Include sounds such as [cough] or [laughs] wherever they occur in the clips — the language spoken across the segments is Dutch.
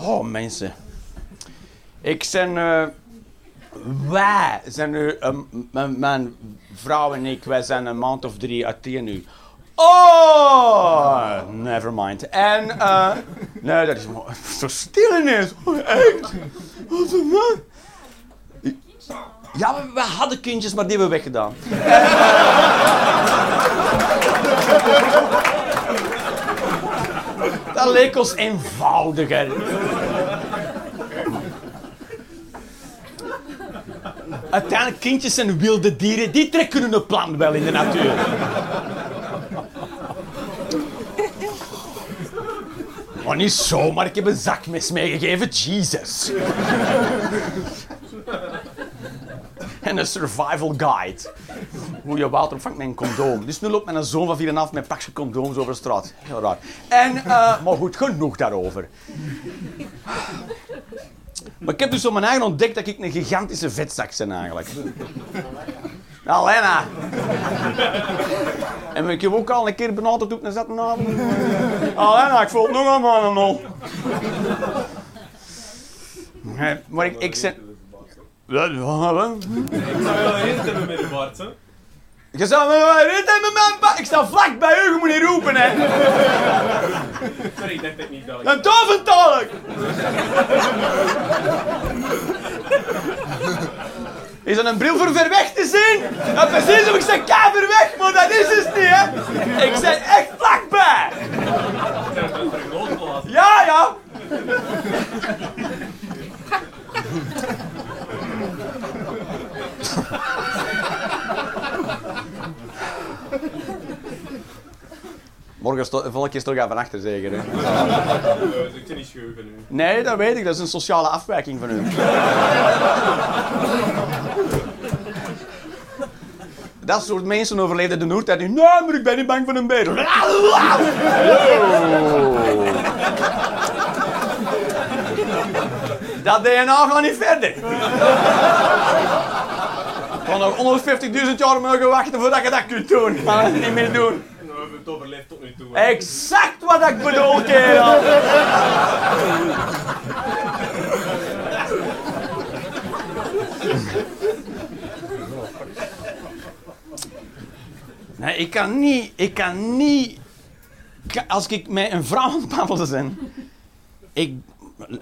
Oh, mensen. Ik zijn... eh, wij zijn nu... eh, mijn vrouw en ik, wij zijn een maand of drie uiteen nu. Oh, never mind. En, eh... nee, dat is zo [laughs] stil ineens. Oh, echt? Wat een man. Ja, we, we hadden kindjes, maar die hebben we weggedaan. [laughs] Dat leek ons eenvoudiger. Uiteindelijk, kindjes en wilde dieren, die trekken hun plan wel in de natuur. Maar niet zomaar, ik heb een zakmes meegegeven, Jesus. en een survival guide. Hoe je water opvangt met een condoom. Dus nu loopt mijn zoon van 4,5 met een pakje condooms over de straat. Heel raar. En, eh, maar goed, genoeg daarover. Maar ik heb dus op mijn eigen ontdekt dat ik een gigantische vetzak ben eigenlijk. Alena. En ik heb ook al een keer benaderd op een zette avond. Alena, ik voel het nog allemaal. Nee, Maar ik, ik wat? Ik zou wel eens hebben met de Bart, hè. Je zou me mijn pa. Ik sta vlak bij u, je moet niet roepen, hè. Sorry, dat ik niet bel. Een toventolk! Is dat een bril voor ver weg te zien? Ja, precies, ik zeg ka ver weg, maar dat is het niet, hè. Ik zeg echt vlakbij. Ja, ja. Morgen volgende keer toch even achter, zeker. Hè? Ik ben niet van u. Nee, dat weet ik. Dat is een sociale afwijking van u. Dat soort mensen overleefden de Noordtijd nu. Nee, maar ik ben niet bang voor een beer. Dat DNA gaat niet verder. Ik kan nog 150.000 jaar mogen wachten voordat je dat kunt doen. Ik ga het niet meer doen. Hebben het overleefd tot nu toe. Exact wat ik bedoel, kerel. Nee, ik kan niet, ik kan niet, als ik met een vrouw aan het babbelen ben, ik,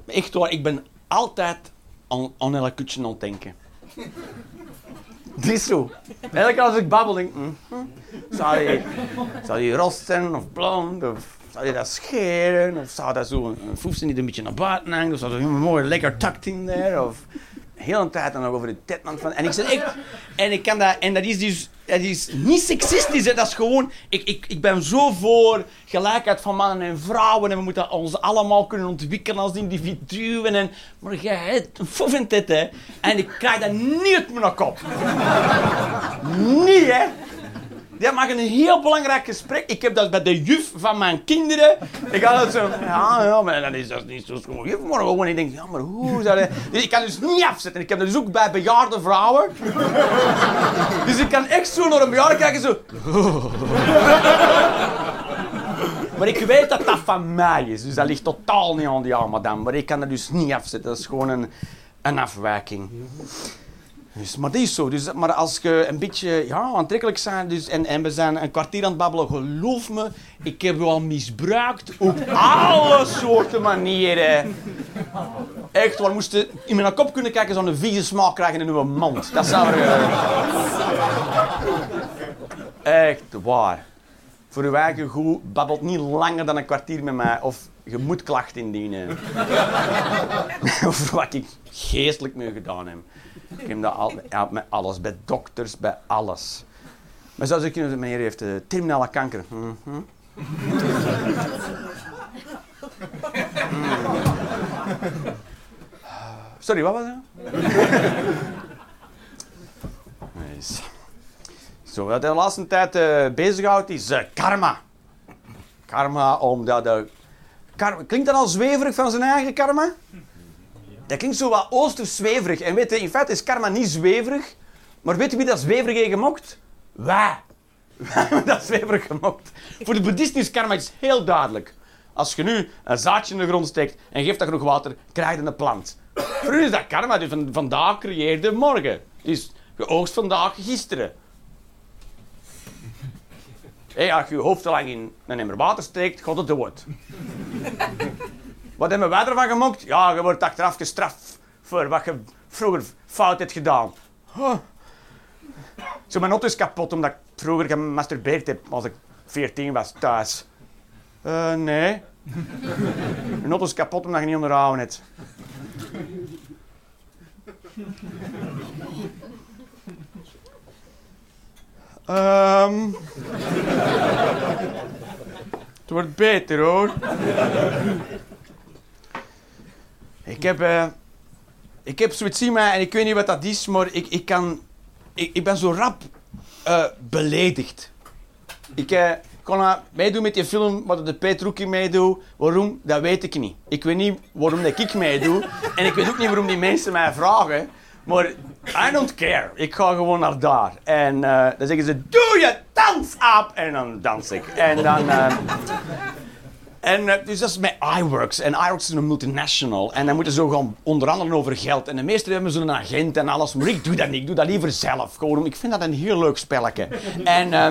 echt waar, ik ben altijd aan, aan een kutje aan denken. Het is zo. Elke als ik babbel, denk mhm. zou, zijn of blond? Of zou je dat scheren? Of zou dat zo een, een die een beetje naar buiten hangt? Of zou er een mooi lekker tucked in daar? Of de hele tijd nog over de tetman van... En ik zeg echt... En ik kan dat... En dat is dus... Dat is niet seksistisch, dat is gewoon... Ik, ik, ik ben zo voor gelijkheid van mannen en vrouwen. En we moeten ons allemaal kunnen ontwikkelen als individuen. En, maar jij hebt een in dit, hè. En ik krijg dat niet uit mijn kop. Niet, hè. Dat maakt een heel belangrijk gesprek. Ik heb dat bij de juf van mijn kinderen. Ik had het zo... Ja, ja, maar dat is, dat niet zo schoon. Juf, maar gewoon, ik denk, ja, maar hoe zou dat... Dus ik kan dus niet afzetten. Ik heb dat dus ook bij bejaarde vrouwen. Dus ik kan echt zo naar een bejaarde kijken, zo... Maar ik weet dat dat van mij is. Dus dat ligt totaal niet aan die arme madame. Maar ik kan dat dus niet afzetten. Dat is gewoon een, een afwijking. Dus, maar dat is zo. Dus, maar als je een beetje ja, aantrekkelijk bent dus, en, en we zijn een kwartier aan het babbelen, geloof me, ik heb je al misbruikt op alle soorten manieren. Echt, waar moesten in mijn kop kunnen kijken, zo'n vieze smaak krijgen in uw mond. Dat zou er... Echt waar. Voor uw eigen goed, babbelt niet langer dan een kwartier met mij of je moet klachten indienen. [laughs] Over wat ik geestelijk mee gedaan heb. Ik heb dat al, met alles, bij dokters, bij alles. Maar zoals ik kunnen meneer heeft eh, terminale kanker. Mhm. Mm. Sorry, wat was dat? Nice. Zo, wat de laatste tijd eh bezighoudt is eh, karma. Karma, omdat... karma, klinkt dat al zweverig van zijn eigen karma? Dat klinkt zo wat oosters zweverig. En weet je, in feite is karma niet zweverig. Maar weet je wie dat zweverig heeft gemokt? Wij. [laughs] Wij hebben dat zweverig gemokt. Voor de boeddhisten is karma iets heel duidelijk. Als je nu een zaadje in de grond steekt en geeft dat genoeg water, krijg je een plant. Vroeger is dat karma. Dus van, vandaag creëerde morgen. Dus je oogst vandaag gisteren. Hey, als je je hoofd te lang in een emmer water steekt, gaat het dood. Wat hebben wij ervan gemokt? Ja, je wordt achteraf gestraft voor wat je vroeger fout hebt gedaan. Huh. Zo, mijn auto is kapot omdat ik vroeger gemasturbeerd heb als ik 14 was thuis. Uh, nee. [laughs] Mijn auto is kapot omdat je niet onderhouden hebt. Um, het wordt beter hoor. Ik heb, uh, ik heb en ik weet niet wat dat is, maar ik, ik, kan, ik, ik ben zo rap uh, beledigd. Ik uh, kon meedoen met die film, wat de Petroekie meedoet. Waarom? Dat weet ik niet. Ik weet niet waarom dat ik meedoe. en ik weet ook niet waarom die mensen mij vragen. Maar I don't care. Ik ga gewoon naar daar. En uh, dan zeggen ze, doe je dans op! En dan dans ik. En dan... Uh, en uh, dus dat is met iWorks. En iWorks is een multinational. En dan moeten ze gaan onderhandelen over geld. En de meesten hebben zo'n agent en alles. Maar ik doe dat niet. Ik doe dat liever zelf. Gewoon, ik vind dat een heel leuk spelletje. en, uh,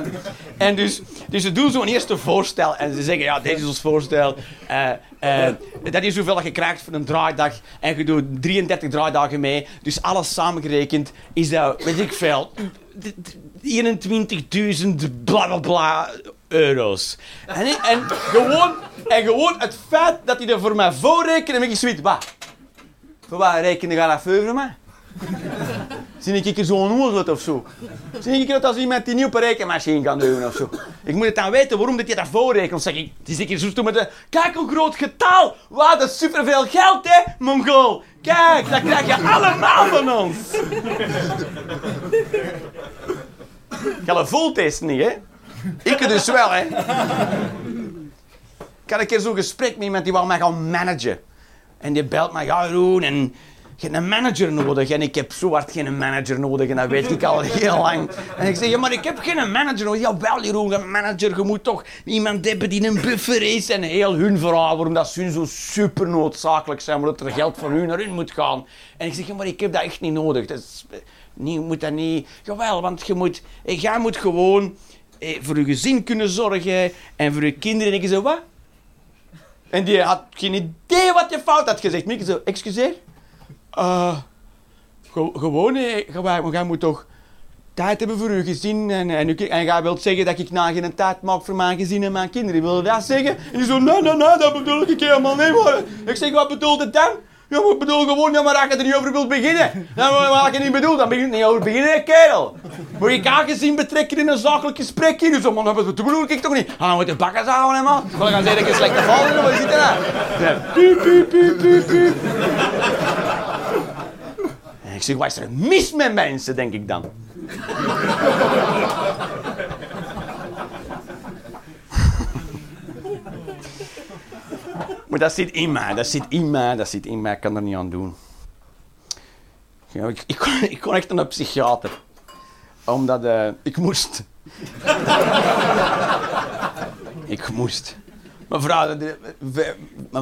en dus, dus ze doen zo'n eerste voorstel. En ze zeggen, ja, dit is ons voorstel. Uh, dat is hoeveel je krijgt voor een draaidag. En je doet 33 draaidagen mee. Dus alles samengerekend is dat, weet ik veel... 21.000 bla bla bla euro's. En, gewoon, en gewoon het feit dat hij er voor mij voorrekenen, ben ik zoiets, wat? Voor wat rekenen ga dat voor mij? Zie ik er zo'n ongeluk of zo? Zie ik dat als iemand die niet op een rekenmachine kan doen of zo? Ik moet het dan weten waarom dat je dat voorrekent. zeg ik, het is ik zo met de... Kijk hoe groot getal! Wauw, dat superveel geld, hè, Mongool! Kijk, dat krijg je allemaal van ons! Jelle voelt niet, hè? Ik dus wel, hè? Ik had een keer zo'n gesprek met iemand die wou mij gaan managen. En die belt mij, ja Roen, en je hebt een manager nodig. En ik heb zo hard geen manager nodig. En dat weet ik al heel lang. En ik zeg, ja, maar ik heb geen manager nodig. Ja, wel, Jeroen, een manager. Je moet toch iemand hebben die een buffer is. En heel hun verhaal, waarom dat hun zo super noodzakelijk zijn. Omdat er geld van hun hun moet gaan. En ik zeg, ja, maar ik heb dat echt niet nodig. Dat is, niet, moet dat niet... Jawel, want je moet... Jij moet gewoon eh, voor je gezin kunnen zorgen. En voor je kinderen. En ik zo, wat? En die had geen idee wat je fout had gezegd. Maar ik zo, excuseer? Uh, gewoon, eh, jij moet toch tijd hebben voor je gezin. En, en, en jij wilt zeggen dat ik na geen tijd maak voor mijn gezin en mijn kinderen. Wil je dat zeggen? En die zo, nee, nee, nee, dat bedoel ik helemaal niet. Maar ik zeg, wat bedoelt het dan? Ja, maar ik bedoel gewoon, ja, maar als je er niet over wilt beginnen. Dan, wat je niet bedoelt, dan begin je niet over beginnen, kerel. Moet je elkaar gezien betrekken in een zakelijk gesprek hier? Dus, man, dat bedoel ik toch niet. Ah, moet de bakken houden, hè, man. We gaan zeggen dat je slechte val in, wat zit er nou? Piep, piep, piep, piep, piep. En ik zeg, wat is er mis met mensen, denk ik dan. Maar dat zit in mij, dat zit in mij, dat zit in mij. Ik kan er niet aan doen. Ja, ik, ik, kon, ik echt naar een psychiater. Omdat uh, ik moest. ik moest. Mijn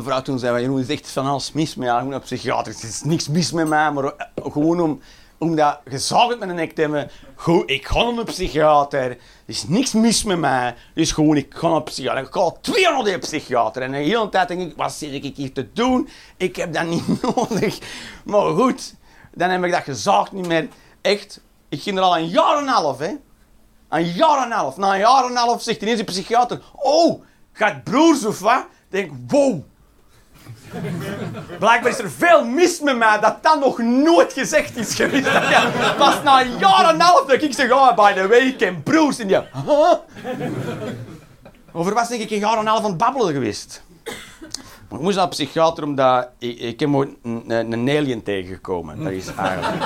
vrouw, toen zei, je is echt van alles mis met jou. Ik moet naar psychiater. Er is niks mis met mij, maar eh, gewoon om omdat gezagd met een nek te hebben. Goed, ik ga naar een psychiater. Er is niks mis met mij. Dus gewoon, ik ga naar een psychiater. Ik ga twee naar de psychiater. En de hele tijd denk ik, wat zit ik hier te doen? Ik heb dat [laughs] niet nodig. Maar goed, dan heb ik dat gezaagd niet meer. Echt, ik ging er al een jaar en een half, hè. Een jaar en half. Na een jaar en half zegt ineens de psychiater... Oh, gaat broers of wat? denk wow, Blijkbaar is er veel mis met mij dat dat nog nooit gezegd is geweest. pas na een jaar en een half dat ik zeg, oh, by the way, ik ken broers. En huh? Over was denk ik een jaar en een half aan het babbelen geweest. Maar ik moest naar een psychiater omdat ik, ik heb een, een, een alien tegengekomen. Dat is eigenlijk...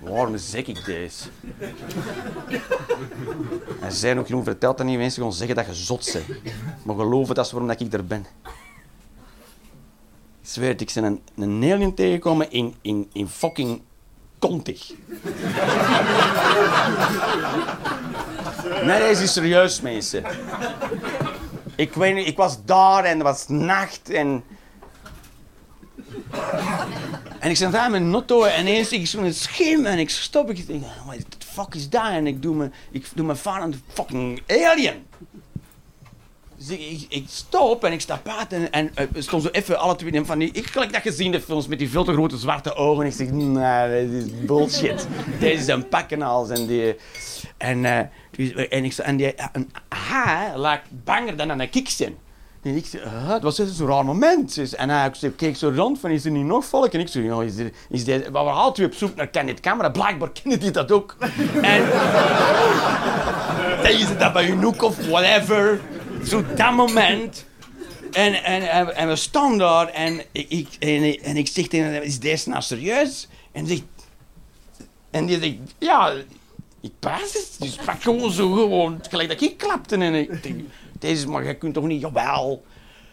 Waarom zeg ik deze? [laughs] En ze zijn ook genoeg verteld dat niet mensen gaan zeggen dat je zot bent. Maar geloven, dat is waarom ik er ben. Ik zweer ik ben een, een alien tegengekomen in, in, in fucking kontig. nee, deze is serieus, mensen. Ik weet niet, ik was daar en het was nacht en... En ik zat daar met een auto en ineens ik zo'n schim en ik stop. Ik denk, what the fuck is dat? En ik doe me, ik doe me van een fucking alien. Dus ik, ik, ik stop en ik stap uit en, en uh, we stonden zo even alle twee van die... Ik gelijk dat gezien de films met die veel te grote zwarte ogen. En ik zeg, nee, dit is bullshit. [laughs] Deze is een pakkenhals en die... En, uh, dus, en, ik, en die, een hij lag banger dan aan een kiksen. En ik zei, het was zo'n raar moment. En hij keek zo rond van, is er niet nog volk? En ik zei, ja, is er, is dit... We waren altijd op zoek naar Kenneth Camera. Blijkbaar kende hij dat ook. en... dan is dat bij Nook of whatever. Zo dat moment. En, en, we staan daar en ik, en, ik zeg tegen hem, is deze nou serieus? En, en die zegt, ja, ik pas het. Dus pak gewoon zo gewoon, gelijk dat ik klapte. En ik denk, deze, maar je kunt toch niet, jawel.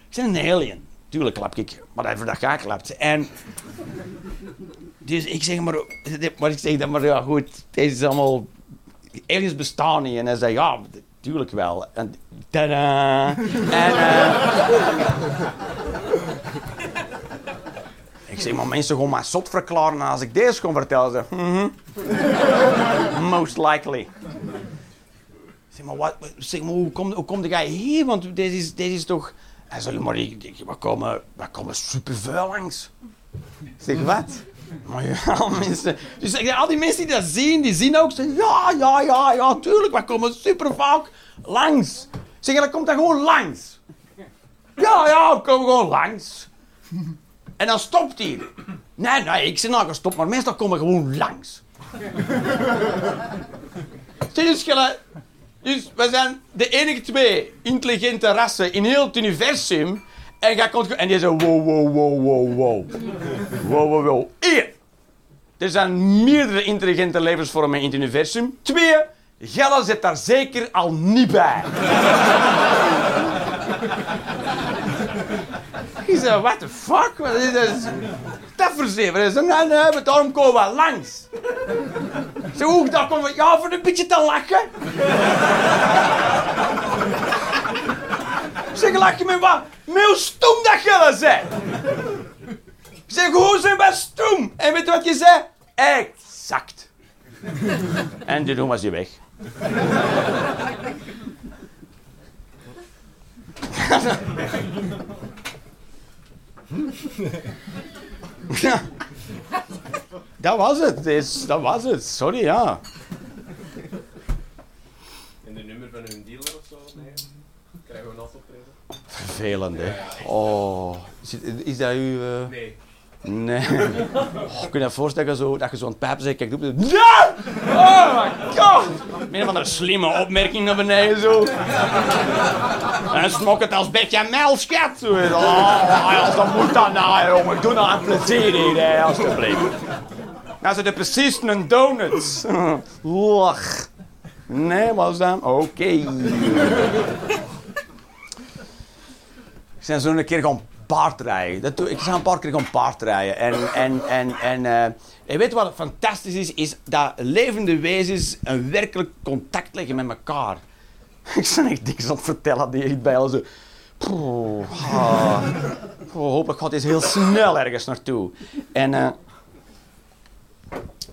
Ik ben een alien. Tuurlijk klap ik, maar even dat ga klapt. En dus ik zeg maar, maar ik zeg dan maar, ja goed, deze is allemaal, aliens bestaan niet. En hij zei, ja, tuurlijk wel. En tada! En, uh, ik zeg, maar mensen gewoon maar zot verklaren als ik deze kon vertellen. Ze, mm -hmm. Most likely. Maar, wat, zeg maar hoe, kom, hoe kom jij hier? Want deze is, deze is toch... Hij zei, maar ik, we, komen, we komen superveel langs. Zeg, wat? Maar ja, [laughs] mensen... Dus ik, al die mensen die dat zien, die zien ook... Zeggen, ja, ja, ja, ja, tuurlijk, we komen super vaak langs. Zeg, dan komt dat gewoon langs. Ja, ja, we komen gewoon langs. En dan stopt hij. Nee, nee, ik zeg nou gestopt, maar meestal komen we gewoon langs. [laughs] dus, dus we zijn de enige twee intelligente rassen in heel het universum. En, komt, en die zegt, wow, wow, wow, wow, wow. Wow, wow, wow. Eén. Er zijn meerdere intelligente levensvormen in het universum. Twee. Gelle zit daar zeker al niet bij. [laughs] Ik zei, what the fuck? Wat is dat? Dat verzeven. Hij zei, nee, nee, daarom komen we langs. Zo, hoe dat komen we? Ja, voor een beetje te lachen. zeg, lach je me wat? Met hoe stom dat jullie zijn. zeg, hoe zijn we stom? En weet je wat je zei? Exact. en toen was hij weg. Ja. Dat was het. Dat was het. Sorry, ja. En de nummer van hun dealer of zo? Nee. Krijgen we een optreden? Vervelend, hè. Oh. Is, is dat uw... Uh... Nee. Nee. Oh, kun je je voorstellen zo, dat je zo'n pijp zegt, kijk, doe Ja! Oh my god! Een van de slimme opmerking naar beneden zo. En smok het als beetje. Zo. Oh, als dat moet dan nou, jongen. Doe nou een plezier hier, alsjeblieft. Nou, ze er precies een donut. Lach. Nee, was dan? Oké. Ik zijn zo een keer gaan paardrijden. Dat doe, ik zou een paar keer gaan paardrijden. En, en, en, en, uh, en weet wat fantastisch is? Is dat levende wezens een werkelijk contact leggen met elkaar. [laughs] Ik ben echt niks aan het vertellen die bij al zo... Poeh, ah. oh, hopelijk gaat heel snel ergens naartoe. En... Uh,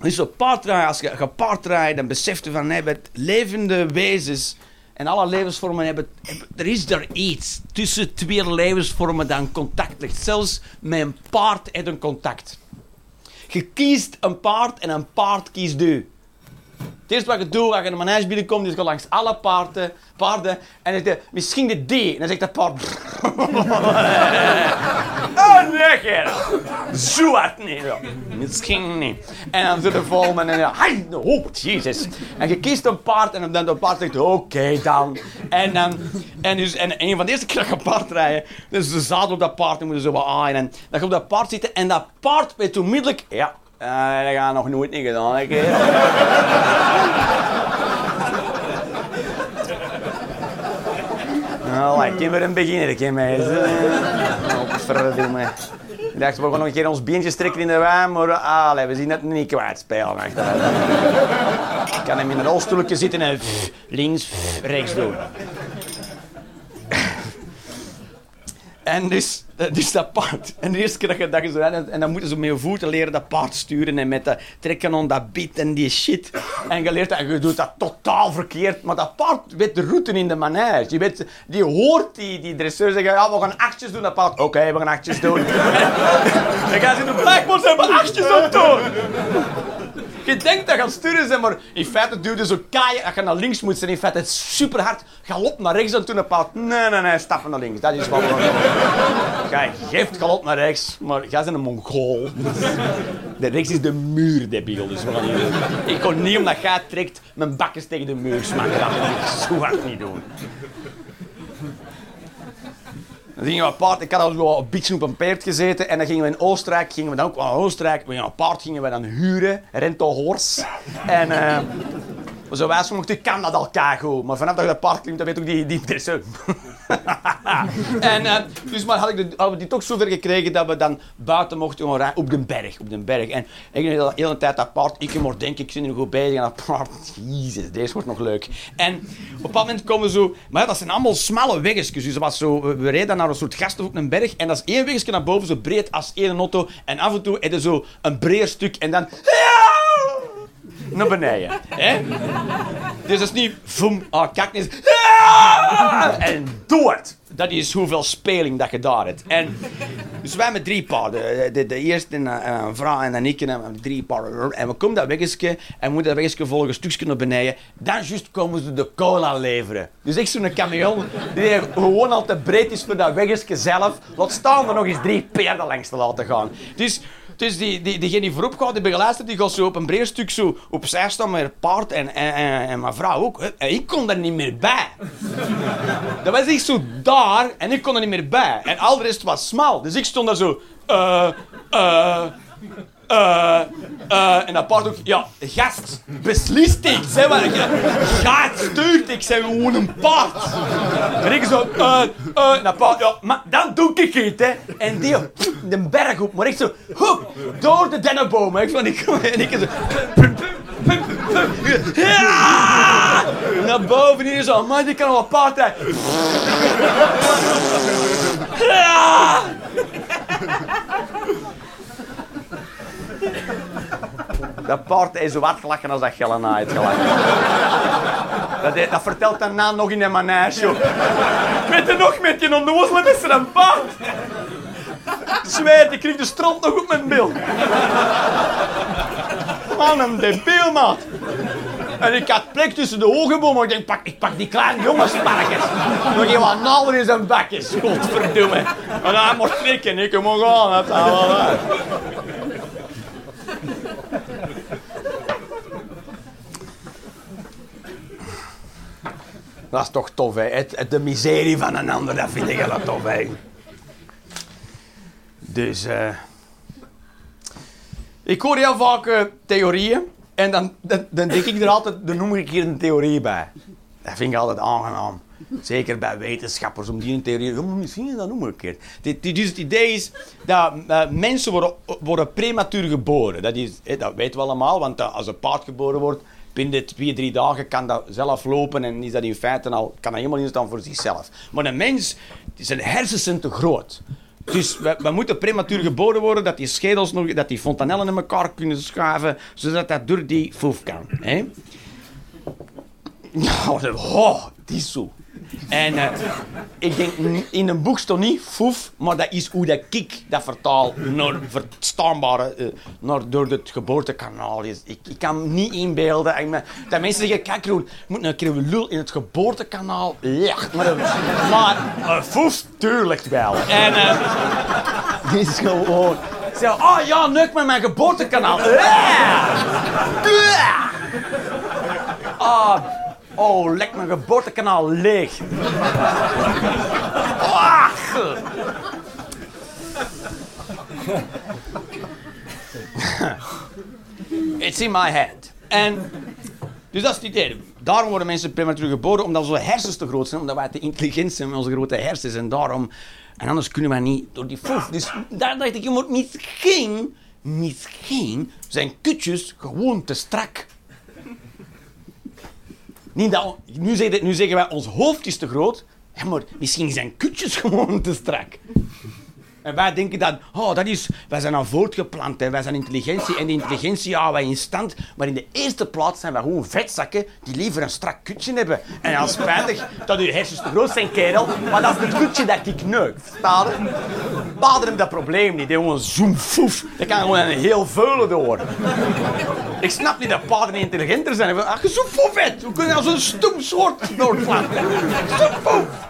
dus op paardrijden, als je paardrijden, dan besef je van, nee, met levende wezens en alle levensvormen hebben, Er is er iets tussen twee levensvormen dat contact ligt. Zelfs met een paard heeft een contact. Je kiest een paard en een paard kiest u. Het eerste wat je doet als je een manege binnenkomt, is je langs alle paarden, paarden en dan zegt misschien de D. En dan zegt dat paard... [laughs] oh nee. Zo hard niet. Misschien niet. En dan zit de volgende en dan... Oh, jezus. En je kiest een paard en dan de paard zegt, oké dan. En, dan en, dus, en een van de eerste keer dat je paard rijden, dus de zadel op dat paard, en moet je zo wat aan. En dan ga je op dat paard zitten en dat paard weet onmiddellijk... Ja, uh, dat gaat nog nooit niet gedaan, nou, ik kan weer een beginner, ik mij. Oh, verdomme. Ik dacht, we gaan nog een keer ons beentjes trekken in de wijn, maar ah, allee, we zien het niet kwijt spelen. Ik kan hem in een rolstoeltje zitten en links, rechts doen. En dus, dus dat paard. En de eerste keer dat je dat je zo en, en dan moeten ze met je voeten leren dat paard sturen en met trekken aan dat bit en die shit. En je leert dat en je doet dat totaal verkeerd. Maar dat paard weet de route in de manege. Die, weet, die hoort die, die dresseur zeggen, ja, we gaan achtjes doen. Dat paard, oké, we gaan achtjes doen. [laughs] dan gaan ze in de blackboard hebben achtjes op doen. Je denkt dat gaat sturen zijn, maar in feite duwde zo kaaien dat je naar links moet zijn. In feite super hard. Galop naar rechts en toen een paard. Nee, nee, nee, stappen naar links. Dat is wat Jij geeft galop naar rechts, maar jij bent een mongool. De rechts is de muur, debiel. Dus we. Ik kon niet omdat jij trekt mijn bakjes tegen de muur smaken. Dat wil ik zo hard niet doen. Dan gingen we paard, ik had al een beetje op een paard gezeten en dan gingen we in Oostenrijk, gingen we dan ook naar Oostenrijk, we gingen een paard gingen we dan huren, rento horse. En uh, [laughs] zo wijs ik kan dat al goed, maar vanaf dat je dat paard klimt, dan weet ook die, die dresseur. [laughs] en uh, dus maar had ik de, hadden we die toch zover gekregen dat we dan buiten mochten gaan rijden, op de berg, op de berg. En ik de hele tijd dat paard, ik moet denken, ik zit er goed bezig en dat paard, jezus, deze wordt nog leuk. En op een moment komen we zo, maar ja, dat zijn allemaal smalle weggetjes, dus was zo, we, reden naar een soort gasten op een berg en dat is één weggetje naar boven, zo breed als één auto en af en toe je zo een breed stuk en dan naar beneden. Hè? Dus dat is niet voem, ah, kijk eens. En doe het. Dat is hoeveel speling dat je daar hebt. En, dus wij met drie paarden. De, de eerste en een vrouw en dan ik en drie paarden. En we komen dat weggetje en moeten dat weggetje volgen een stukje naar beneden. Dan juist komen ze de cola leveren. Dus echt zo'n camion die gewoon al te breed is voor dat weggetje zelf. Laat staan er nog eens drie paarden langs te laten gaan. Dus dus die, die, diegene die voorop gaat, die begeleider, die gaat zo op een breed stuk zo opzij staan met het paard en, en, en, mijn vrouw ook. En ik kon er niet meer bij. [laughs] Dat was echt zo daar en ik kon er niet meer bij. En al de rest was smal. Dus ik stond daar zo... eh eh uh, en dat paard ook, ja, gast, beslist ik, zeg maar. Gaat stuurt ik, zeg gewoon een paard. En ik zo, uh, uh, dat paard, ja, maar dan doe ik het, hè. En die, de berg op, maar ik zo, door de dennenbomen. Ik van, ik, en ik zo, ja! Naar boven hier zo, man, die kan wel paard! [laughs] Dat paard is zo hard gelachen als dat Gelena heeft gelachen. Dat, dat vertelt daarna nog in een manege. Weet je nog met je onnozelen is er een paard? Zweet, ik kreeg de stront nog op mijn bil. Man, een debiel, maat. En ik had plek tussen de hoge bomen. Ik denk, pak, ik pak die kleine jongensparkjes. Nog even wat nader in zijn bakjes. Godverdomme. En hij mocht knikken. Ik moet gaan. Dat wel. Dat is toch tof, hè? De miserie van een ander, dat vind ik wel tof? Dus, eh... ik hoor heel vaak uh, theorieën. En dan, dan, denk ik er altijd, dan noem ik hier een theorie bij. Dat vind ik altijd aangenaam. Zeker bij wetenschappers, om die een theorie... Ja, misschien dat noemen een keer. Dus het idee is dat uh, mensen worden, worden prematuur geboren. Dat, is, dat weten we allemaal, want uh, als een paard geboren wordt binnen twee, drie dagen kan dat zelf lopen en is dat in feite al, kan dat helemaal instaan voor zichzelf. Maar een mens, zijn hersens zijn te groot. Dus we, moeten prematuur geboren worden, dat die schedels nog, dat die fontanellen in elkaar kunnen schuiven, zodat dat door die foef kan. Hè? [laughs] Oh, die zo. En uh, ik denk, in een boek stond niet foef, maar dat is hoe dat ik dat vertaal naar verstaanbare, uh, naar, door het geboortekanaal. Ik, ik kan niet inbeelden. Ik, dat mensen zeggen, kijk Roel, moet een keer lul in het geboortekanaal. Ja, maar, maar uh, foef, tuurlijk wel. En [laughs] die is gewoon... Zeg, oh ja, neuk met mijn geboortekanaal. Ah, Oh, lek mijn geboortekanaal leeg. Ach. It's in my head. En, dus dat is het idee. daarom worden mensen prematuur geboren, omdat onze hersens te groot zijn, omdat wij te intelligent zijn met onze grote hersens. En daarom... En anders kunnen wij niet door die foef. Dus daar dacht ik, je moet misschien... Misschien zijn kutjes gewoon te strak. Nu, zeggen, nu zeggen wij, ons hoofd is te groot. Ja, maar misschien zijn kutjes [laughs] gewoon te strak. En wij denken dan, oh, dat is, wij zijn aan voortgeplant, hè. wij zijn intelligentie. En die intelligentie houden wij in stand. Maar in de eerste plaats zijn wij gewoon vetzakken die liever een strak kutje hebben. En als spijtig dat uw hersens te groot zijn, kerel. Maar dat is het kutje dat ik neuk. Baden hem dat probleem niet. Gewoon zoom, foef. Dat kan gewoon een heel veulen door. Ik snap niet dat paarden intelligenter zijn. Ach, zo'n foef het. Hoe kun je nou zo'n stoem soort doorplanten? Zo'n foef.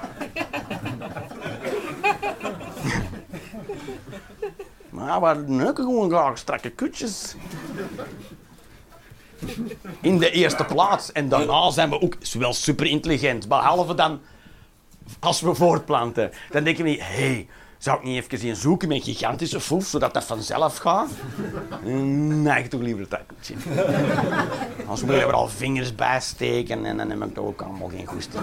Maar we neuken gewoon graag strakke kutjes. In de eerste plaats. En daarna zijn we ook wel super intelligent. Behalve dan als we voortplanten. Dan denken we niet, hé, hey, zou ik niet even in zoeken met een gigantische foef, zodat dat vanzelf gaat? Nee, ik toch liever dat kutje. Als moet je er al vingers bij steken en dan heb ik toch ook allemaal geen goesting.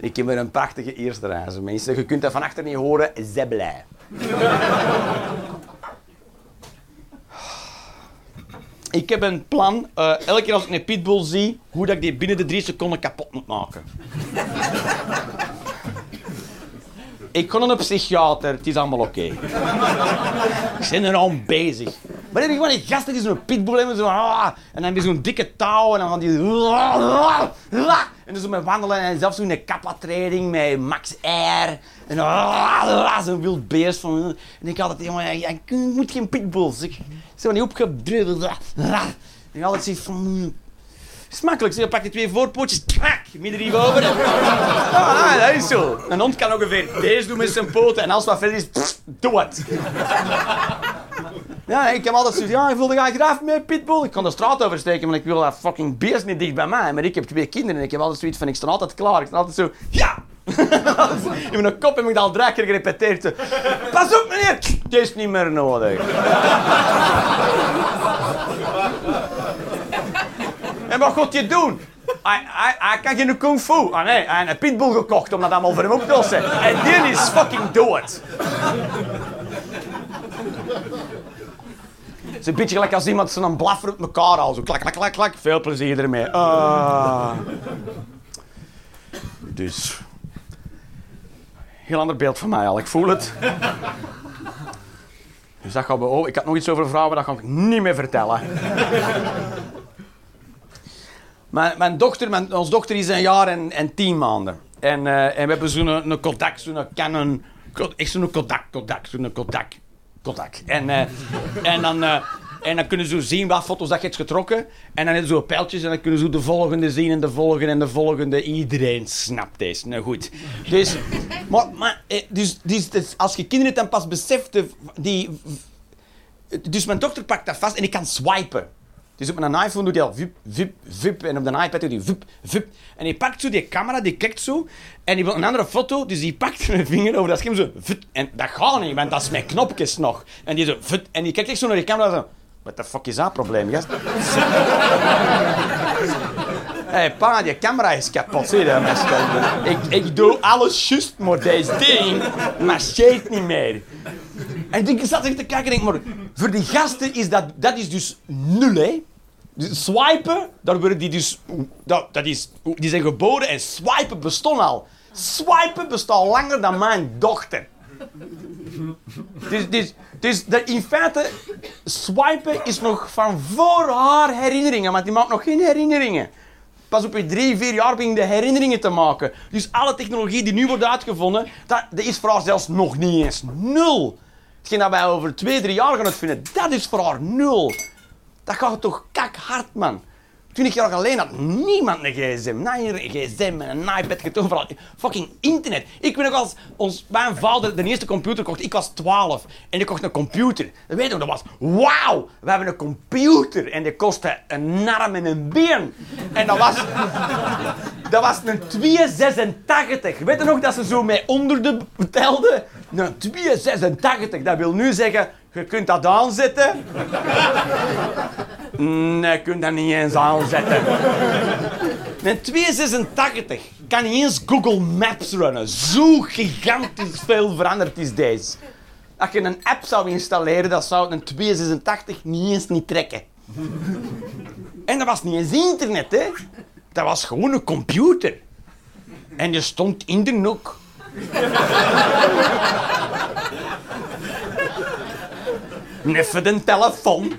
Ik heb weer een prachtige eerste reis. Mensen, je kunt dat van achter niet horen. Zij blij. Ik heb een plan, uh, elke keer als ik een pitbull zie, hoe dat ik die binnen de drie seconden kapot moet maken. ik kon een psychiater, het is allemaal oké. Okay. ik ben er al bezig. Maar dan heb je gewoon die gasten die zo'n pitbull hebben, zo, ah, en dan heb je zo'n dikke touw en dan van die... En zo met wandelen en zelfs zo'n kappa-training met Max Air. En zo'n wild beest van... En ik altijd, jongen, je moet geen pitbull, zeg. Zo niet opgedrukt. En ik altijd zoiets van... Smakelijk, zeg, je pakt die twee voorpootjes, krak, midden die boven. [laughs] Ah, dat is zo. Een hond kan ongeveer deze doen met zijn poten en als wat verder is, pff, doe het. Ja, ik heb altijd zoiets ja, ik wilde graag graaf met pitbull. Ik kan de straat oversteken, maar ik wil dat fucking beest niet dicht bij mij. Maar ik heb twee kinderen en ik heb altijd zoiets van, ik sta altijd klaar. Ik sta altijd zo, ja! [laughs] in mijn kop heb ik dat al drie gerepeteerd. Pas op meneer, het is niet meer nodig. [laughs] en wat gaat je doen? Hij, kan geen kung fu. Ah nee, hij heeft een pitbull gekocht om dat allemaal voor hem op. En die is fucking dood. Het is een beetje gelijk als iemand zo'n blaffer op elkaar haalt. Zo klak, klak, klak, klak. Veel plezier ermee. Uh. Dus. Heel ander beeld van mij al. Ik voel het. Dus dat gaan we over. Ik had nog iets over vrouwen, dat ga ik niet meer vertellen. mijn, mijn dochter, mijn, onze dochter is een jaar en, en tien maanden. En, uh, en we hebben zo'n een Kodak, zo'n Canon... Echt zo'n Kodak, Kodak, zo'n Kodak. Kodak. En, uh, en, dan, uh, en dan kunnen ze zien wat foto's dat je hebt getrokken. En dan hebben ze zo pijltjes en dan kunnen ze de volgende zien en de volgende en de volgende. Iedereen snapt deze. Nou goed. Dus, maar, maar, dus, dus, dus als je kinderen dan pas beseft, die... Dus mijn dochter pakt dat vast en ik kan swipen. Dus op een iPhone doet hij al vup, vup, vup. En op de iPad doet hij vup, vup. En hij pakt zo die camera, die kijkt zo. En die wil een andere foto, dus die pakt zijn vinger over dat scherm zo. En dat gaat niet, want dat is met knopjes nog. En die zo, vup. En die kijkt echt zo naar die camera zo. What the fuck is dat probleem, gast? [laughs] Hé, pa, die camera is kapot, zie je ik, ik doe alles juist, maar deze ding marcheert niet meer. En ik zat echt te kijken en denk, maar voor die gasten is dat, dat is dus nul, hè. Swipen, daar worden die dus... Dat, dat is, die zijn geboren en swipen bestond al. Swipen bestaat langer dan mijn dochter. Dus, dus, dus de, in feite, swipen is nog van voor haar herinneringen, want die maakt nog geen herinneringen. Pas op je drie, vier jaar begin de herinneringen te maken. Dus alle technologie die nu wordt uitgevonden, dat, dat is voor haar zelfs nog niet eens nul. Hetgeen dat wij over twee, drie jaar gaan uitvinden, dat is voor haar nul. Dat gaat toch kak hard, man. 20 jaar geleden had niemand een gsm. Nee, een gsm en een iPad, je overal. Fucking internet. Ik weet nog als ons, mijn vader de eerste computer kocht, ik was 12 en ik kocht een computer. Dat weet je nog, dat was wauw, we hebben een computer en die kostte een arm en een been. En dat was, [laughs] dat was een 286. Weet je nog dat ze zo mee onder de telden? Een 286, dat wil nu zeggen, je kunt dat aanzetten. Nee, je kunt dat niet eens aanzetten. Een 286 kan niet eens Google Maps runnen. Zo gigantisch veel veranderd is deze. Als je een app zou installeren, dat zou een 286 niet eens niet trekken. En dat was niet eens internet, hè. Dat was gewoon een computer. En je stond in de noek. Neffen de telefoon.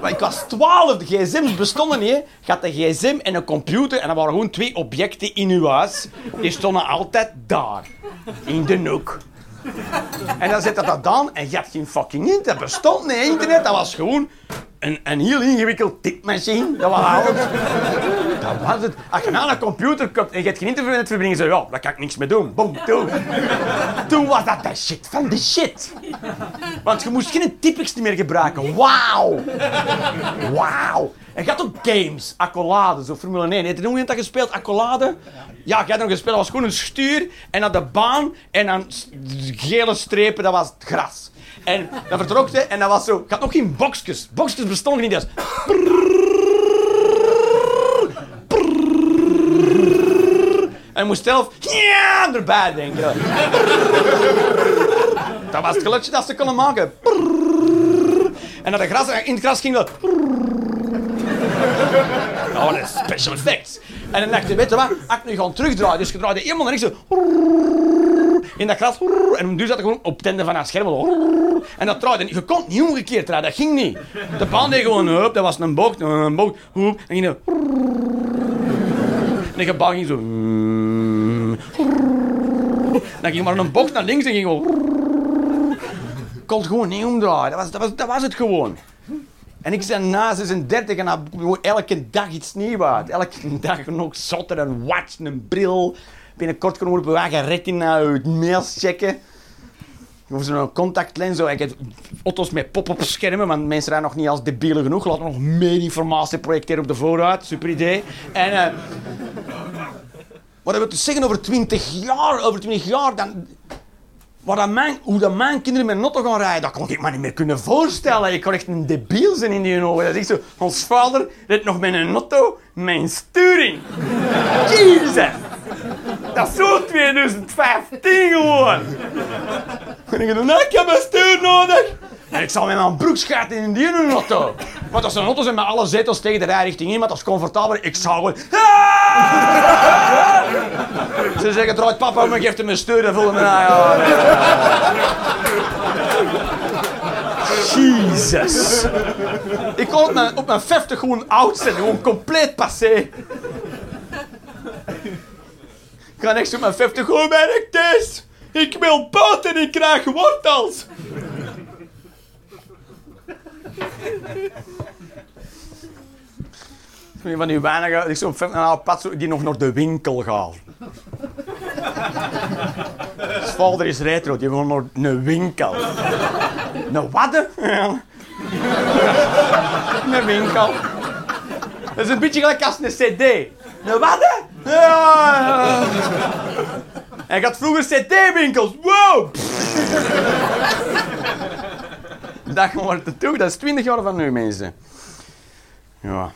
Maar ik was 12, de gsm's bestonden niet. Je had een gsm en een computer en dat waren gewoon twee objecten in uw huis. Die stonden altijd daar, in de noek. En dan zette dat aan en je had geen fucking internet. Dat bestond niet, internet. Dat was gewoon een, een heel ingewikkeld tipmachine. Dat was alles. Dat was het. Als je naar een computer komt en je hebt geen internetverbinding, je, ja, daar kan ik niks mee doen. Boom, toen. Toen was dat de shit van de shit. Want je moest geen typics meer gebruiken. Wauw. Wauw. En had ook games. Accolade, zo Formule 1. Heb je nog iemand dat gespeeld? Accolade? Ja, je had nog gespeeld. Dat was gewoon een stuur en dan de baan en dan gele strepen, dat was het gras. En dat vertrokte en dat was zo... Ik had nog geen boxjes. Boxjes bestonden niet. Was... En moest zelf ja, erbij denken. Dat was het geluidje dat ze konden maken. En dat de gras, in het gras ging dat... Oh, dat is special effects. En dan dacht je, weet je wat, als ik nu ga terugdraaien, dus je draaide helemaal naar rechts, zo... In dat gras, en nu zat ik gewoon op het van haar scherm. En dat draaide, je kon niet omgekeerd draaien, dat ging niet. De baan deed gewoon, hup, dat was een bocht, een bocht, hoep, en ging dat... En de ging zo... Dan ging maar een bocht naar links en ging gewoon... kon het gewoon niet omdraaien. Dat was, dat was, dat was het gewoon. En ik ben na 36 en gewoon elke dag iets nieuws. Elke dag nog zotter, een watch, een bril. Binnenkort kunnen we op een eigen retina uit mails checken. Of zo'n contactlens. Zo. Ik heb auto's met pop-up schermen, want mensen zijn nog niet als debielen genoeg. Laten we nog meer informatie projecteren op de vooruit. Super idee. En... eh wat wil dus zeggen over 20 jaar? Over 20 jaar dan... Wat dat mijn, hoe dat mijn kinderen met auto gaan rijden, dat kon ik me niet meer kunnen voorstellen. Ik kon echt een debiel zijn in die ogen. Dat echt zo, ons vader reed nog met een auto, mijn sturing. Jezus! Dat is zo 2015 gewoon. En ik dacht, ik heb een stuur nodig. En ik zal met mijn broek schaten in die auto. Want als een auto zijn met alle zetels tegen de rijrichting in, maar dat is comfortabel. Ik zou gewoon... Ze zeggen, draait papa en geeft hem een stuur en voelde me... Nou, ja. Jezus. Ik kon op mijn, op mijn 50 gewoon oud zijn, gewoon compleet passé. Ik ga echt op mijn 50, hoe werkt dit? Ik wil boot en ik krijg wortels. Een van die weinige, ik zo'n een pad die nog naar de winkel gaat. [laughs] Zijn vader is retro, die gaat naar een winkel. Een wadde? Ja. Een winkel. Dat is een beetje gelijk als een cd. Een wadde? Ja. ja. Hij had vroeger cd-winkels. Wow! [laughs] Dat wordt het toe. Dat is 20 jaar van nu, mensen. Ja.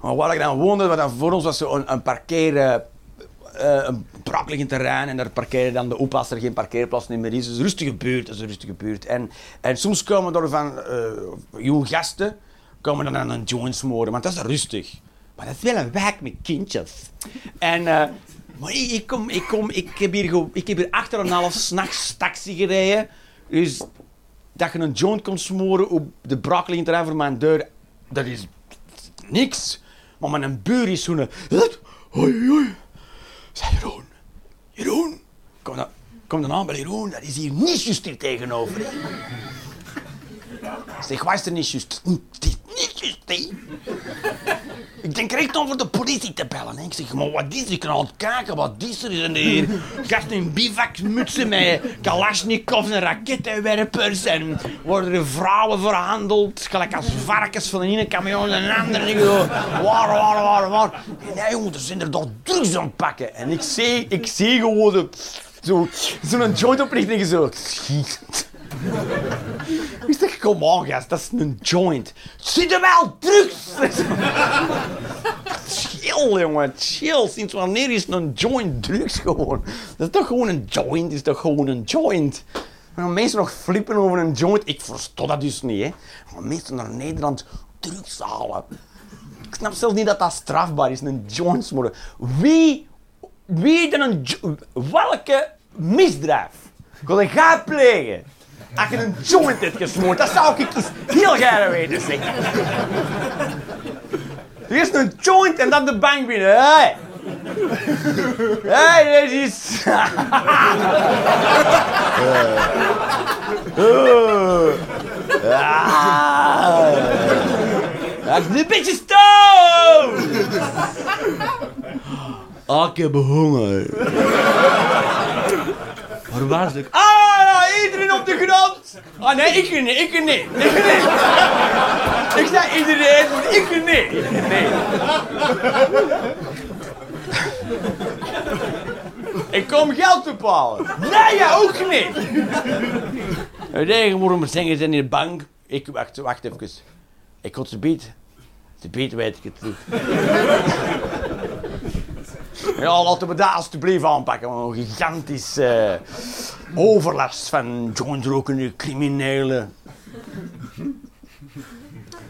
Maar waar ik dan woonde, wat dan voor ons was een, een parkeer... eh, eh, een brakelig terrein en daar parkeren dan de opa als er geen parkeerplaats meer is. Het is een rustige buurt, is een rustige buurt. En, en soms komen er van eh jonge gasten komen dan aan een joint smoren, want dat is rustig. Maar dat is wel een wijk met kindjes. En, maar ik, kom, ik, kom, ik, heb hier, ik heb hier achter een half s'nachts taxi gereden. Dus dat je een joint kon smoren op de brakelig terrein voor mijn deur, dat is niks. Maar mijn buur is zo'n... Hoi, hoi. Zeg Jeroen, Jeroen, kom dan, kom dan aan bij Jeroen, dat is hier niet juist hier tegenover. Zeg, wat is er niet juist? Het is niet juist, hè. Ik denk recht om voor de politie te bellen. Ik zeg, maar wat is er? Ik kan aan het kijken, wat is er? En hier gasten in bivakmutsen met kalasjnikovs en rakettenwerpers. En worden er vrouwen verhandeld, gelijk als varkens van de ene camion en de andere. En waar, waar, waar, waar. Nee, jongen, er zijn er toch drugs aan het pakken. En ik zie, ik zie gewoon zo, zo, zo'n joint oprichten en zo. Ik kom on gast, dat is een joint. Zit er wel drugs? chill jongen, chill. Sinds wanneer is een joint drugs gewoon? Dat is toch gewoon een joint, is toch gewoon een joint? En dan mensen nog flippen over een joint, ik versta dat dus niet hè. Maar mensen naar Nederland drugs halen. Ik snap zelfs niet dat dat strafbaar is, een joint smoren. Wie, wie dan een welke misdrijf wil jij plegen? Als je een joint hebt gesmoord, dat zou ik eens heel graag weten zeggen. Er is een joint en dan de bank binnen. Hey! Hey, dit is... Ah. Dat is een beetje stoom! Ah, ik heb honger. Waar was ik? Iedereen op de grond! Ah nee, ik niet, ik niet, ik niet. Ik zei iedereen, maar ik niet. Ik niet. Ik kom geld ophalen. Nee, jij ook niet. Nee, me zeggen, ze in de bank. Ik, wacht, wacht even. Ik had ze beet. Ze beet weet ik het terug. Ja, laten we dat alsjeblieft aanpakken. Een gigantisch eh, overlast van jointrokende criminelen.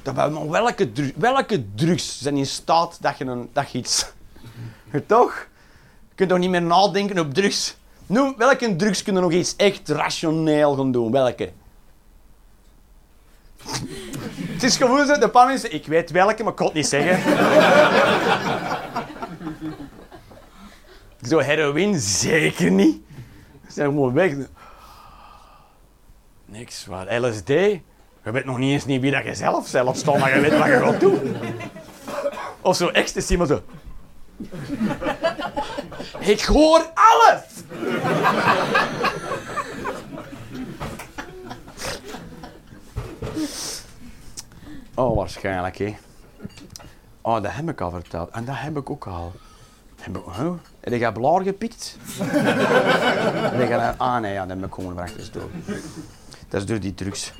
Dat, maar welke, welke drugs zijn in staat dat je, een, dat je iets... Toch? Je kunt toch niet meer nadenken op drugs? Noem, welke drugs kunnen nog iets echt rationeel gaan doen? Welke? Het is gewoon zo, de paar mensen, ik weet welke, maar ik kan het niet zeggen. Zo heroïne, zeker niet. Ze zijn weg. Niks, wat LSD? Je weet nog niet eens niet wie dat je zelf zelf maar je weet wat je gaat doen. Of zo ecstasy, maar zo. Ik hoor alles! Oh, waarschijnlijk, hè. Oh, dat heb ik al verteld. En dat heb ik ook al. Heb ik, huh? Heb je blaar gepikt? [laughs] heb je, ah nee, ja, dat heb ik gewoon erachter door. Dat is door die drugs.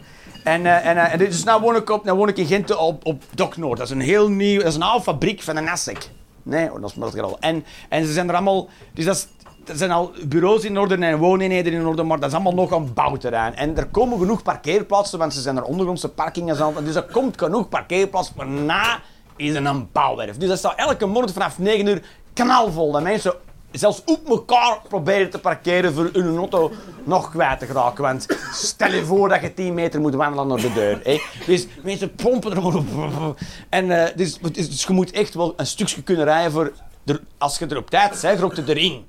En, eh, en, eh, en dus nou woon ik, nou woon ik in Gent op, op Dok Noord. Dat is een heel nieuw, dat is een oude fabriek van een Assec. Nee, hoor, dat is maar al. En, en ze zijn er allemaal, dus dat, er zijn al bureaus in orde en wooneenheden in orde, maar dat is allemaal nog een bouwterrein. En er komen genoeg parkeerplaatsen, want ze zijn er ondergrondse parkingen aan. Dus er komt genoeg parkeerplaats, maar na is een bouwwerf. Dus dat staat elke morgen vanaf 9 uur knalvol. Dat mensen zelfs op elkaar proberen te parkeren voor hun auto nog kwijt te geraken. Want stel je voor dat je 10 meter moet wandelen naar de deur. Hè. Dus mensen pompen er gewoon op. En, eh, dus, dus, dus je moet echt wel een stukje kunnen rijden voor... als je er op tijd bent, rokt het erin.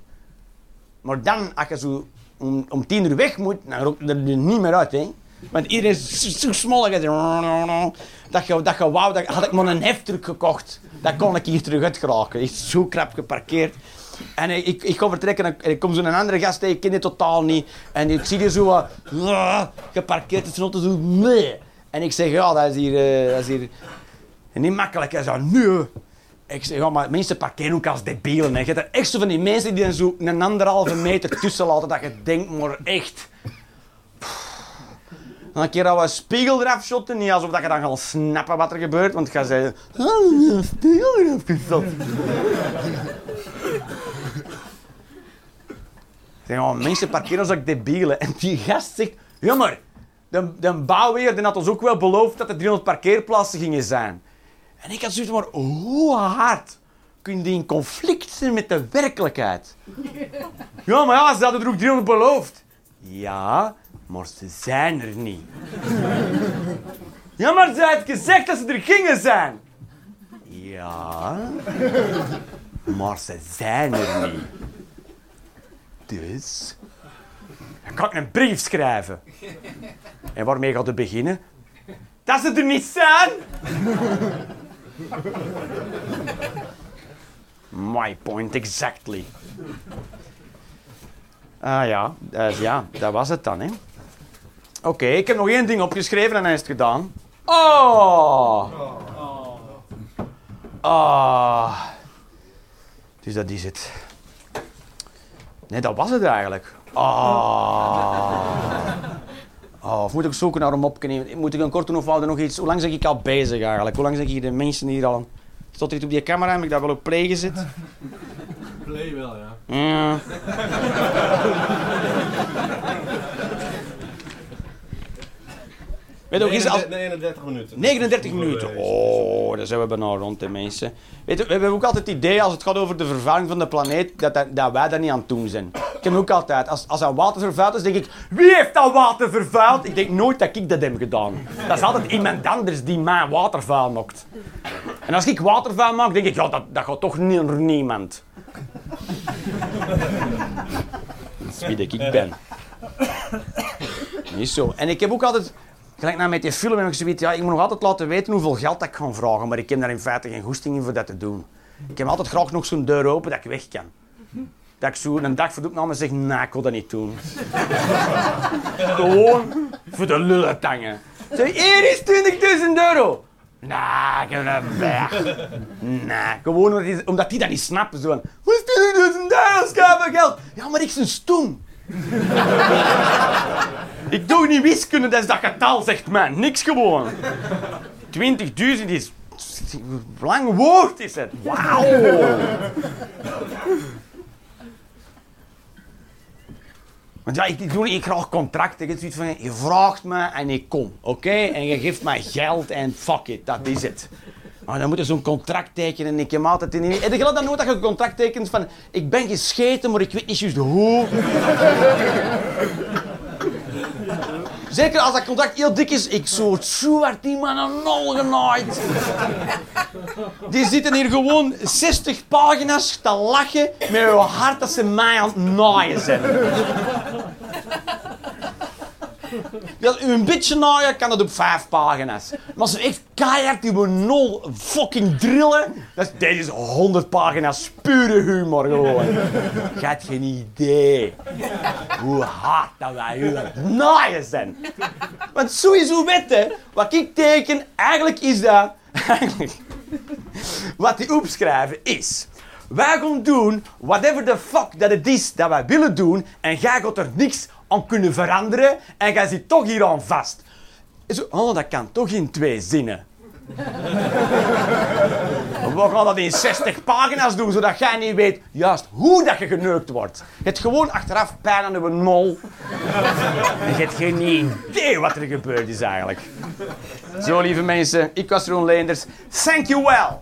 Maar dan, als je zo om, om tien uur weg moet, dan rokt het er niet meer uit. Hè. Want iedereen is zo- smal dat je, dat je, dat wou, dat, had ik maar een heftruck gekocht, dan kon ik hier terug uit geraken. Is zo krap geparkeerd. En ik, ik, ik ga vertrekken en ik- ik kom zo'n andere gast tegen, ik ken die totaal niet. En ik zie die zo ah, geparkeerd zijn auto, zo, nee. En ik zeg, ja, dat is hier, eh, dat is hier niet makkelijk. Hij zei, nee. Ik zeg, ja, maar mensen parkeren ook als debielen. Je hebt er echt zo van die mensen die dan zo een anderhalve meter tussen laten, dat je denkt, maar echt... Dan een keer dat we een spiegel eraf shotten, niet alsof dat je dan gaat snappen wat er gebeurt, want je gaat zeggen, een spiegel eraf geschot. Ik zeg, ja, mensen parkeren als ik. En die gast zegt, jammer, de, de bouwweer die had ons ook wel beloofd dat er 300 parkeerplaatsen gingen zijn. En ik had zoiets van, hoe hard kun je in conflict zijn met de werkelijkheid? [laughs] Ja, maar ja, ze hadden er ook 300 beloofd. Ja, maar ze zijn er niet. Ja, maar ze had gezegd dat ze er gingen zijn. Ja, maar ze zijn er niet. Dus, dan kan ik een brief schrijven. En waarmee gaat het beginnen? Dat ze er niet zijn? My point exactly. Ah ja, ja, dat was het dan, hè. Oké, ik heb nog één ding opgeschreven en dan is het gedaan. Oh! Ah. Dus dat is het. Nee, dat was het eigenlijk. Ah. Oh, of moet ik zoeken naar een mopje? Moet ik een korte of oude nog iets? Hoe lang zeg ik al bezig eigenlijk? Hoe lang zeg ik de mensen hier al... Stond dit op die camera? Heb ik daar wel op play gezet? Play wel, ja. Ja. [laughs] Weet je ook eens als... 39 minuten. 39 minuten. Oh, daar zijn we bijna rond, de mensen. Weet je, we hebben ook altijd het idee, als het gaat over de vervuiling van de planeet, dat, dat, dat wij daar niet aan toe zijn. Ik heb ook altijd, als, als dat water vervuild is, denk ik, wie heeft dat water vervuild? Ik denk nooit dat ik dat heb gedaan. Dat is altijd iemand anders die mijn water vuil maakt. En als ik water vuil maak, denk ik, ja, dat, dat gaat toch niet naar niemand. Dat is wie dat ik ben. Niet zo. En ik heb ook altijd, gelijk na met die film, heb ik zoiets, ja, ik moet nog altijd laten weten hoeveel geld ik ga vragen, maar ik heb daar in feite geen goesting in voor dat te doen. Ik heb altijd graag nog zo'n deur open dat ik weg kan. Dat ik zo een dag voor de opname zeg, nee, ik wil dat niet doen. [laughs] Gewoon voor de lulletangen. Zeg, hier is 20.000 euro. Nee, ik heb dat weg. Nee, gewoon omdat die, dat niet snappen. Zo wat is 20.000 euro, schaap geld? Ja, maar ik ben stoem. Ik doe niet wiskunde, dat is dat getal, zegt man. Niks gewoon. 20.000 is... Lang woord is het. Wauw. Want ja, ik doe niet graag contracten. Ik van, je vraagt me en ik kom, oké? En je geeft mij geld en fuck it, dat is het. Maar dan moet je zo'n contract tekenen en ik heb altijd in... Heb je dat nooit dat je een contract tekent van... Ik ben gescheten, maar ik weet niet juist hoe. Zeker als dat contract heel dik is. Ik zo zwart die man een nul genaaid. Die zitten hier gewoon 60 pagina's te lachen met hoe hard dat ze mij aan het zijn. [laughs] Een beetje naaien kan dat op vijf pagina's. Maar als ze echt keihard die nul fucking drillen, dat is, dit is 100 pagina's pure humor gewoon. Je hebt geen idee hoe hard dat wij u aan naaien zijn. Want sowieso weten, wat ik teken, eigenlijk is dat... Eigenlijk, wat die opschrijven is... Wij gaan doen whatever the fuck dat het is dat wij willen doen en jij gaat er niks aan kunnen veranderen en jij zit toch hier aan vast. Zo, oh, dat kan toch in twee zinnen. [laughs] We gaan dat in 60 pagina's doen, zodat jij niet weet juist hoe dat je geneukt wordt. Je hebt gewoon achteraf pijn aan je mol. En je hebt geen idee wat er gebeurd is eigenlijk. Zo, lieve mensen, ik was Ron Leenders. Thank you well.